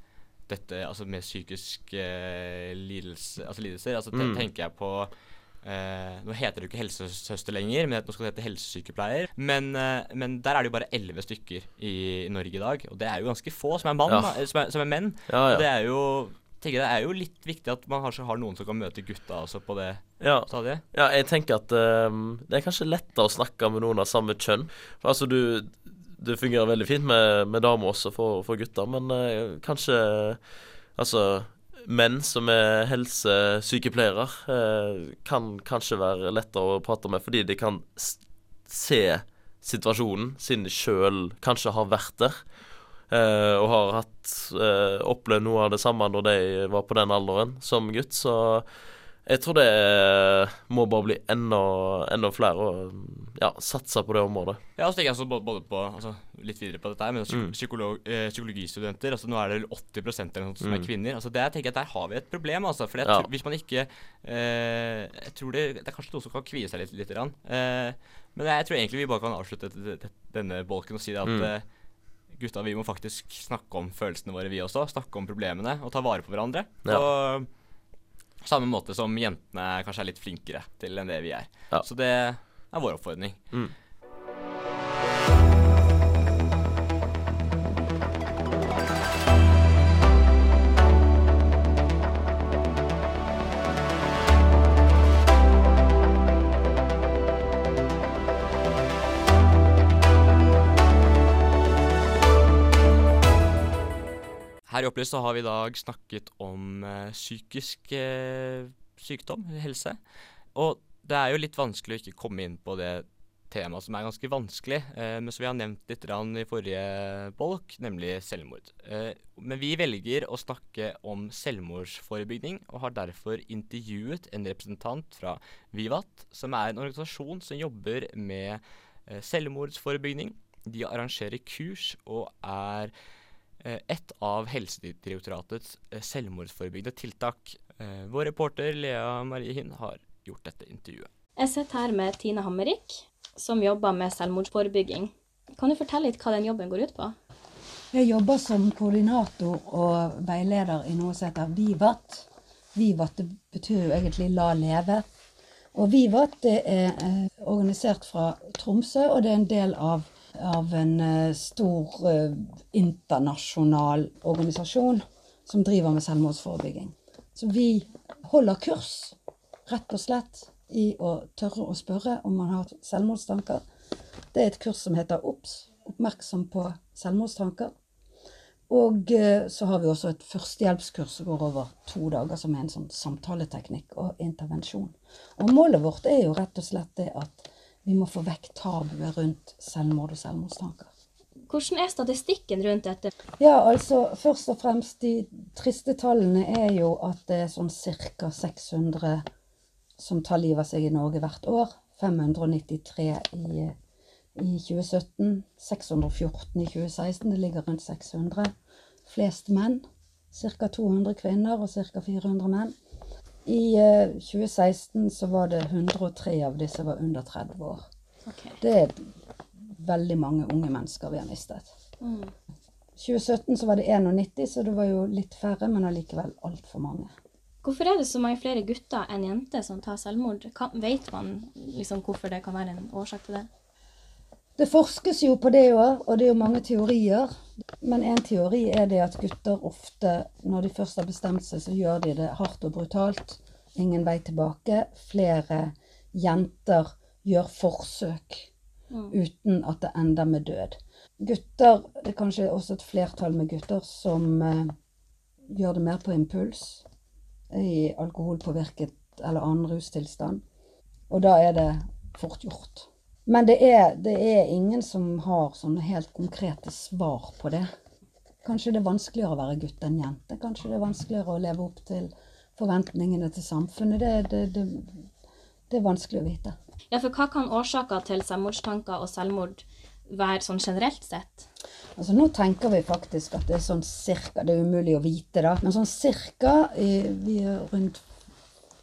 dette Altså med psykiske eh, lidelse, altså lidelser. Altså Mm. tenker jeg på eh, Nå heter det jo ikke helsesøster lenger, men nå skal det hete helsesykepleier. Men, eh, men der er det jo bare elleve stykker i, Norge i dag, og det er jo ganske få som er, mann, Ja. da, som, er, som er menn. Ja, Og det er jo tenker det er jo litt viktig at man kanskje har noen som kan møte gutta også på det Ja. stadiet. Ja, jeg tenker at um, det er kanskje lettere å snakke med noen av samme kjønn. For altså, du du fungerer veldig fint med, med damer også for, for gutter, men uh, kanskje Altså Menn som er helsesykepleiere, eh, kan kanskje være lettere å prate med fordi de kan se situasjonen, siden de sjøl kanskje har vært der. Eh, og har hatt uh, opplevd noe av det samme når de var på den alderen som gutt. Så jeg tror det må bare bli enda, enda flere og ja, satse på det området. Ja, så tenker jeg også både, på altså, Litt videre på dette her, men Mm. psykolog, eh, psykologistudenter altså Nå er det vel 80 eller noe som Mm. er kvinner. Altså Der tenker jeg at der har vi et problem. Altså, for Ja. hvis man ikke eh, Jeg tror det, det er kanskje noe som kan kvie seg litt. litt. Eh, men jeg tror egentlig vi bare kan avslutte denne bolken og si det at Mm. Eh, gutta, vi må faktisk snakke om følelsene våre, vi også. Snakke om problemene og ta vare på hverandre. Ja. På samme måte som jentene kanskje er litt flinkere til enn det vi er. Ja. Så det er vår oppfordring. Mm. Her i Opplyst har vi i dag snakket om eh, psykisk eh, sykdom, helse. Og det er jo litt vanskelig å ikke komme inn på det temaet som er ganske vanskelig, eh, men som vi har nevnt litt i forrige bolk, nemlig selvmord. Eh, men vi velger å snakke om selvmordsforebygging, og har derfor intervjuet en representant fra Vivat, som er en organisasjon som jobber med eh, selvmordsforebygging. De arrangerer kurs og er et av Helsedirektoratets eh, selvmordsforebyggende tiltak. Eh, vår reporter Lea Marie Hinn har gjort dette intervjuet. Jeg sitter her med Tine Hammerik, som jobber med selvmordsforebygging. Kan du fortelle litt hva den jobben går ut på? Jeg jobber som koordinator og veileder i noe som heter Vivat. Vivat det betyr jo egentlig La leve. Og Vivat det er eh, organisert fra Tromsø, og det er en del av av en eh, stor eh, internasjonal organisasjon som driver med selvmordsforebygging. Så vi holder kurs, rett og slett, i å tørre å spørre om man har selvmordstanker. Det er et kurs som heter OBS, oppmerksom på selvmordstanker. Og eh, så har vi også et førstehjelpskurs som går over to dager, som er en sånn samtaleteknikk og intervensjon. Og målet vårt er jo rett og slett det at vi må få vekk tabuet rundt selvmord og selvmordstanker. Hvordan er statistikken rundt dette? Ja, altså først og fremst de triste tallene er jo at det er sånn ca. 600 som tar livet av seg i Norge hvert år. 593 i, i 2017. 614 i 2016. Det ligger rundt 600. Flest menn. Ca. 200 kvinner og ca. 400 menn. I eh, 2016 så var det 103 av disse var under 30 år. Okay. Det er veldig mange unge mennesker vi har mistet. Mm. 2017 så var det 91, så det var jo litt færre, men allikevel altfor mange. Hvorfor er det så mange flere gutter enn jenter som tar selvmord? Kan, vet man liksom hvorfor det kan være en årsak til det? Det forskes jo på det òg, og det er jo mange teorier. Men en teori er det at gutter ofte, når de først har bestemt seg, så gjør de det hardt og brutalt. Ingen vei tilbake. Flere jenter gjør forsøk Mm. uten at det ender med død. Gutter, det er kanskje også et flertall med gutter som eh, gjør det mer på impuls. I alkoholpåvirket eller annen rustilstand. Og da er det fort gjort. Men det er, det er ingen som har sånne helt konkrete svar på det. Kanskje det er vanskeligere å være gutt enn jente. Kanskje det er vanskeligere å leve opp til forventningene til samfunnet. Det, det, det, er vanskelig å vite. Ja, for hva kan årsaker til selvmordstanker og selvmord være sånn generelt sett? Altså Nå tenker vi faktisk at det er sånn cirka, det er umulig å vite da, men sånn cirka, i- vi er rundt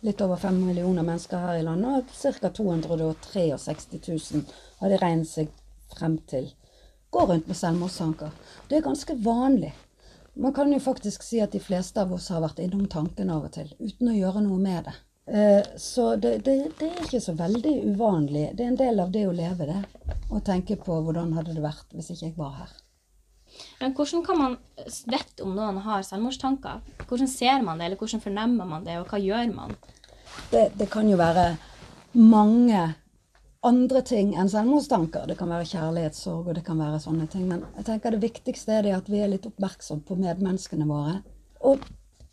litt over fem millioner mennesker her i landet, og ca. 263 000 har de regnet seg frem til går rundt med selvmordstanker. Det er ganske vanlig. Man kan jo faktisk si at de fleste av oss har vært innom tanken av og til, uten å gjøre noe med det. Eh, Så det, det, det er ikke så veldig uvanlig. Det er en del av det å leve, det. Å tenke på hvordan hadde det vært hvis ikke jeg var her. Men hvordan kan man vite om noen har selvmordstanker? Hvordan ser man det, eller hvordan fornemmer man det, og hva gjør man? Det, det kan jo være mange andre ting enn selvmordstanker. Det kan være kjærlighetssorg, og det kan være sånne ting. Men jeg tenker det viktigste er det at vi er litt oppmerksom på medmenneskene våre. Og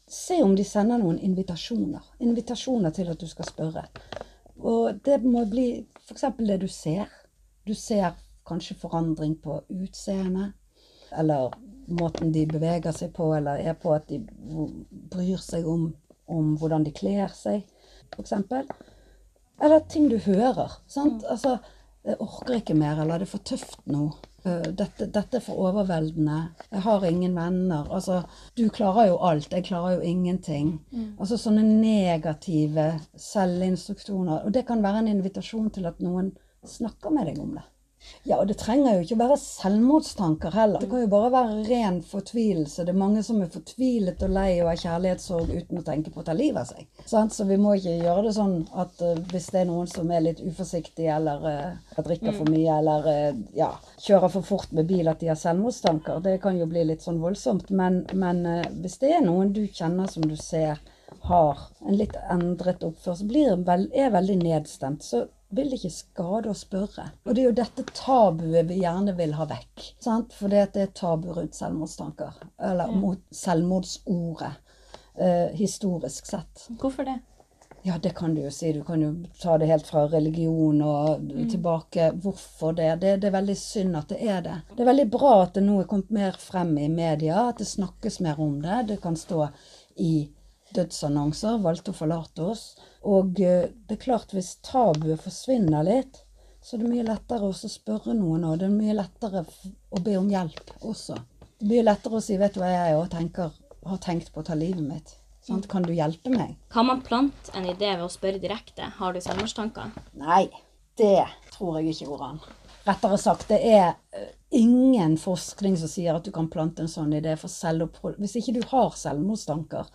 se om de sender noen invitasjoner. Invitasjoner til at du skal spørre. Og det må bli f.eks. det du ser. Du ser kanskje forandring på utseendet. Eller måten de beveger seg på, eller er på at de bryr seg om, om hvordan de kler seg, f.eks. Eller ting du hører. sant? Altså, jeg orker ikke mer, eller det er for tøft nå. Eh, Dette, dette er for overveldende. Jeg har ingen venner. Altså, du klarer jo alt, jeg klarer jo ingenting. Mm. Altså sånne negative selvinstruksjoner. Og det kan være en invitasjon til at noen snakker med deg om det. Ja, og det trenger jo ikke være selvmordstanker heller. Det kan jo bare være ren fortvilelse. Det er mange som er fortvilet og lei og har kjærlighetssorg uten å tenke på å ta livet av seg. Sant? Så vi må ikke gjøre det sånn at eh, hvis det er noen som er litt uforsiktig eller eh, drikker for mye eller eh, ja, kjører for fort med bil, at de har selvmordstanker. Det kan jo bli litt sånn voldsomt. Men, men hvis det er noen du kjenner som du ser har en litt endret oppførsel, blir er veldig nedstemt, så vil det ikke skade å spørre. Og det er jo dette tabuet vi gjerne vil ha vekk. Sant? For det er tabu rundt selvmordstanker. Eller Ja. mot selvmordsordet. Eh, historisk sett. Hvorfor det? Ja, det kan du jo si. Du kan jo ta det helt fra religion og Mm. tilbake. Hvorfor det? det? Det er veldig synd at det er det. Det er veldig bra at det nå er kommet mer frem i media, at det snakkes mer om det. Det kan stå i dødsannonser. Valgte å forlate oss. Og eh, det er klart, hvis tabuet forsvinner litt, så er det mye lettere å spørre noen, og det er mye lettere å be om hjelp også. Det er mye lettere å si 'vet du hva, jeg tenker, har tenkt på å ta livet mitt'. Sånn, Kan du hjelpe meg? Kan man plante en idé ved å spørre direkte? Har du selvmordstanker? Nei, det tror jeg ikke går an. Rettere sagt, det er eh, ingen forskning som sier at du kan plante en sånn idé for selvopphold. Hvis ikke du har selvmordstanker,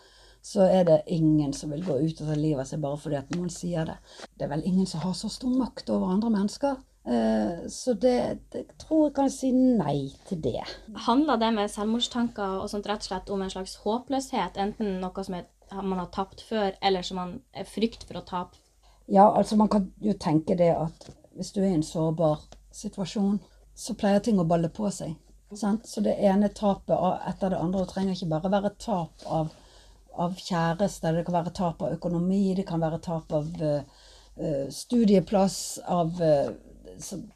så er det ingen som vil gå ut og ta livet av seg bare fordi at noen sier det. Det er vel ingen som har så stor makt over andre mennesker. Eh, så det, det tror jeg kan si nei til det. Handler det med selvmordstanker og sånt rett og slett om en slags håpløshet? Enten noe som man har tapt før, eller som man er frykt for å tape? Ja, altså man kan jo tenke det at hvis du er i en sårbar situasjon, så pleier ting å balle på seg. Sant? Så det ene tapet etter det andre det trenger ikke bare være tap av, av kjæreste, det kan være tap av økonomi, det kan være tap av uh, studieplass, av uh,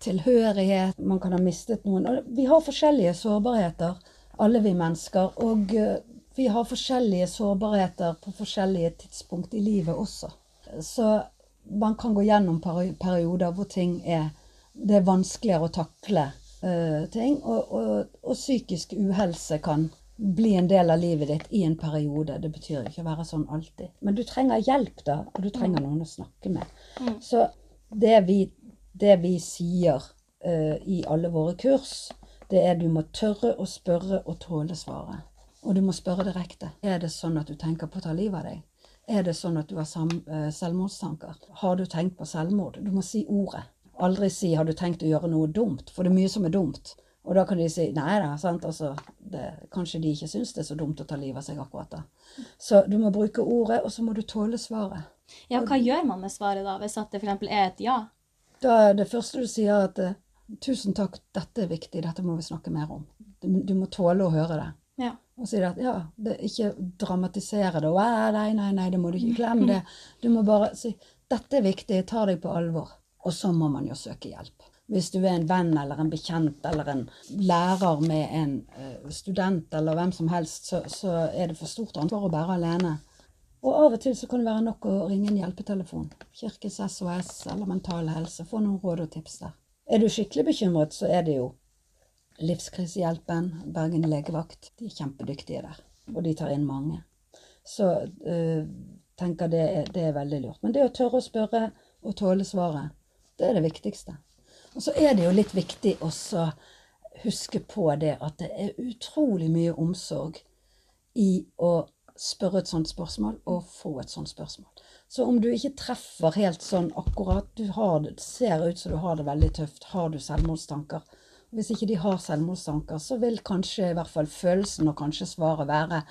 tilhørighet. Man kan ha mistet noen. Og vi har forskjellige sårbarheter, alle vi mennesker. Og uh, vi har forskjellige sårbarheter på forskjellige tidspunkt i livet også. Så man kan gå gjennom perioder hvor ting er det er vanskeligere å takle ting. Og, og, og, psykisk uhelse kan bli en del av livet ditt i en periode. Det betyr ikke å være sånn alltid. Men du trenger hjelp, da, og du trenger noen å snakke med. Mm. Så det vi, det vi sier uh, i alle våre kurs, det er du må tørre å spørre og tåle svaret. Og du må spørre direkte. Er det sånn at du tenker på å ta livet av deg? Er det sånn at du har uh, selvmordstanker? Har du tenkt på selvmord? Du må si ordet. Aldri si 'har du tenkt å gjøre noe dumt', for det er mye som er dumt. Og da kan de si nei da, sant, altså, det, kanskje de ikke syns det er så dumt å ta livet av seg akkurat da. Så du må bruke ordet, og så må du tåle svaret. Ja, hva og, gjør man med svaret da, hvis at det f.eks. er et ja? Da er det første du sier at 'tusen takk, dette er viktig, dette må vi snakke mer om'. Du, du må tåle å høre det. Ja. Og si at ja, det, ikke dramatisere det. Nei, nei, nei, det må du ikke glemme det. Du må bare si 'dette er viktig, jeg tar deg på alvor'. Og så må man jo søke hjelp. Hvis du er en venn eller en bekjent eller en lærer med en uh, student eller hvem som helst, så, så, er det for stort ansvar å bære alene. Og av og til så kan det være nok å ringe en hjelpetelefon. Kirkes SOS eller Mental Helse. Få noen råd og tips der. Er du skikkelig bekymret, så er det jo Livskrisehjelpen, Bergen legevakt. De er kjempedyktige der. Og de tar inn mange. Så øh, tenker det, det er veldig lurt. Men det å tørre å spørre og tåle svaret, det er det viktigste. Og så er det jo litt viktig også huske på det at det er utrolig mye omsorg i å spørre et sånt spørsmål og få et sånt spørsmål. Så om du ikke treffer helt sånn akkurat, du har, ser ut som du har det veldig tøft, har du selvmordstanker Hvis ikke de har selvmordstanker, så vil kanskje i hvert fall følelsen og kanskje svaret være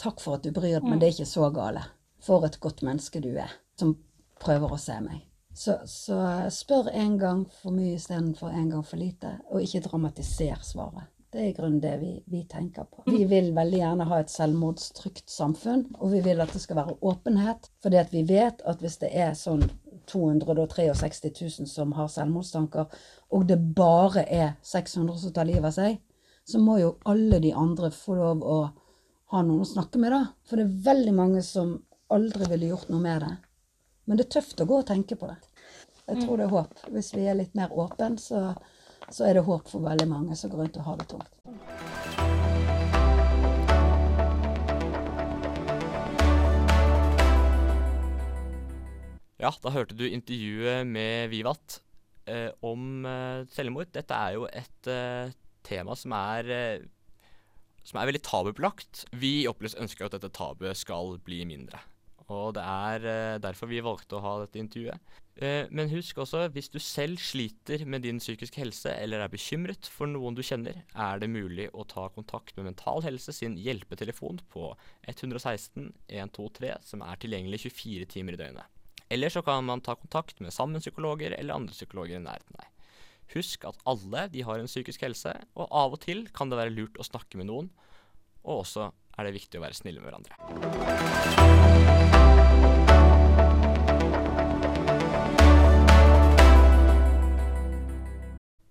takk for at du bryr deg, men det er ikke så gale. For et godt menneske du er, som prøver å se meg. Så, så spør en gang for mye istedenfor en gang for lite, og ikke dramatiser svaret. Det er i grunnen det vi, vi, tenker på. Vi vil veldig gjerne ha et selvmordstrygt samfunn, og vi vil at det skal være åpenhet. Fordi vi vet at hvis det er sånn 263 000 som har selvmordstanker, og det bare er 600 som tar livet av seg, så må jo alle de andre få lov å ha noen å snakke med, da. For det er veldig mange som aldri ville gjort noe med det. Men det er tøft å gå og tenke på det. Jeg tror det er håp. Hvis vi er litt mer åpne, så, så er det håp for veldig mange som går rundt og har det tungt. Ja, da hørte du intervjuet med Vivat eh, om eh, selvmord. Dette er jo et eh, tema som er, eh, som er veldig tabubelagt. Vi i Opplys ønsker at dette tabuet skal bli mindre. Og det er eh, derfor vi valgte å ha dette intervjuet. Eh, men husk også, hvis du selv sliter med din psykiske helse eller er bekymret for noen du kjenner, er det mulig å ta kontakt med Mental Helse sin hjelpetelefon på 116 123, som er tilgjengelig 24 timer i døgnet. Eller så kan man ta kontakt med sammenpsykologer eller andre psykologer i nærheten deg. Husk at alle de har en psykisk helse, og av og til kan det være lurt å snakke med noen. Og også er det viktig å være snille med hverandre.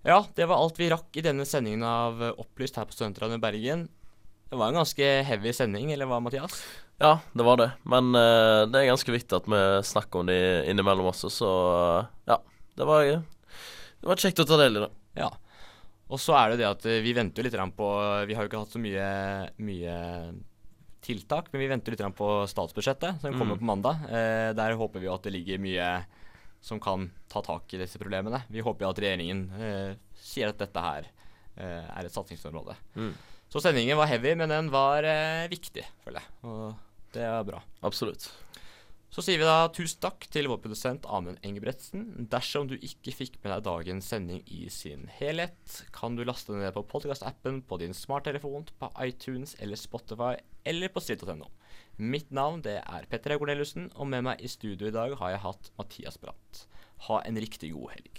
Ja, det var alt vi rakk i denne sendingen av Opplyst her på Studentradioen Bergen. Det var en ganske heavy sending, eller hva, Mathias? Ja, det var det. Men uh, det er ganske viktig at vi snakker om det innimellom også, så uh, ja. Det var, det var kjekt å ta del i det. Ja. Og så er det det at eh, vi venter litt på Vi har jo ikke hatt så mye, mye tiltak, men vi venter litt på statsbudsjettet, som kommer mm. på mandag. Uh, der håper vi at det ligger mye som kan ta tak i disse problemene. Vi håper at regjeringen eh, sier at dette her eh, er et satsingsområde. Mm. Så sendingen var heavy, men den var eh, viktig, føler jeg. Og det var bra. Absolutt. Så sier vi da tusen takk til vår produsent Amund Engebretsen. Dersom du ikke fikk med deg dagens sending i sin helhet, kan du laste den ned på podkastappen på din smarttelefon, på iTunes eller Spotify, eller på stritt.no. Mitt navn det er Petter Corneliussen, og med meg i studio i dag har jeg hatt Mathias Brandt. Ha en riktig god helg.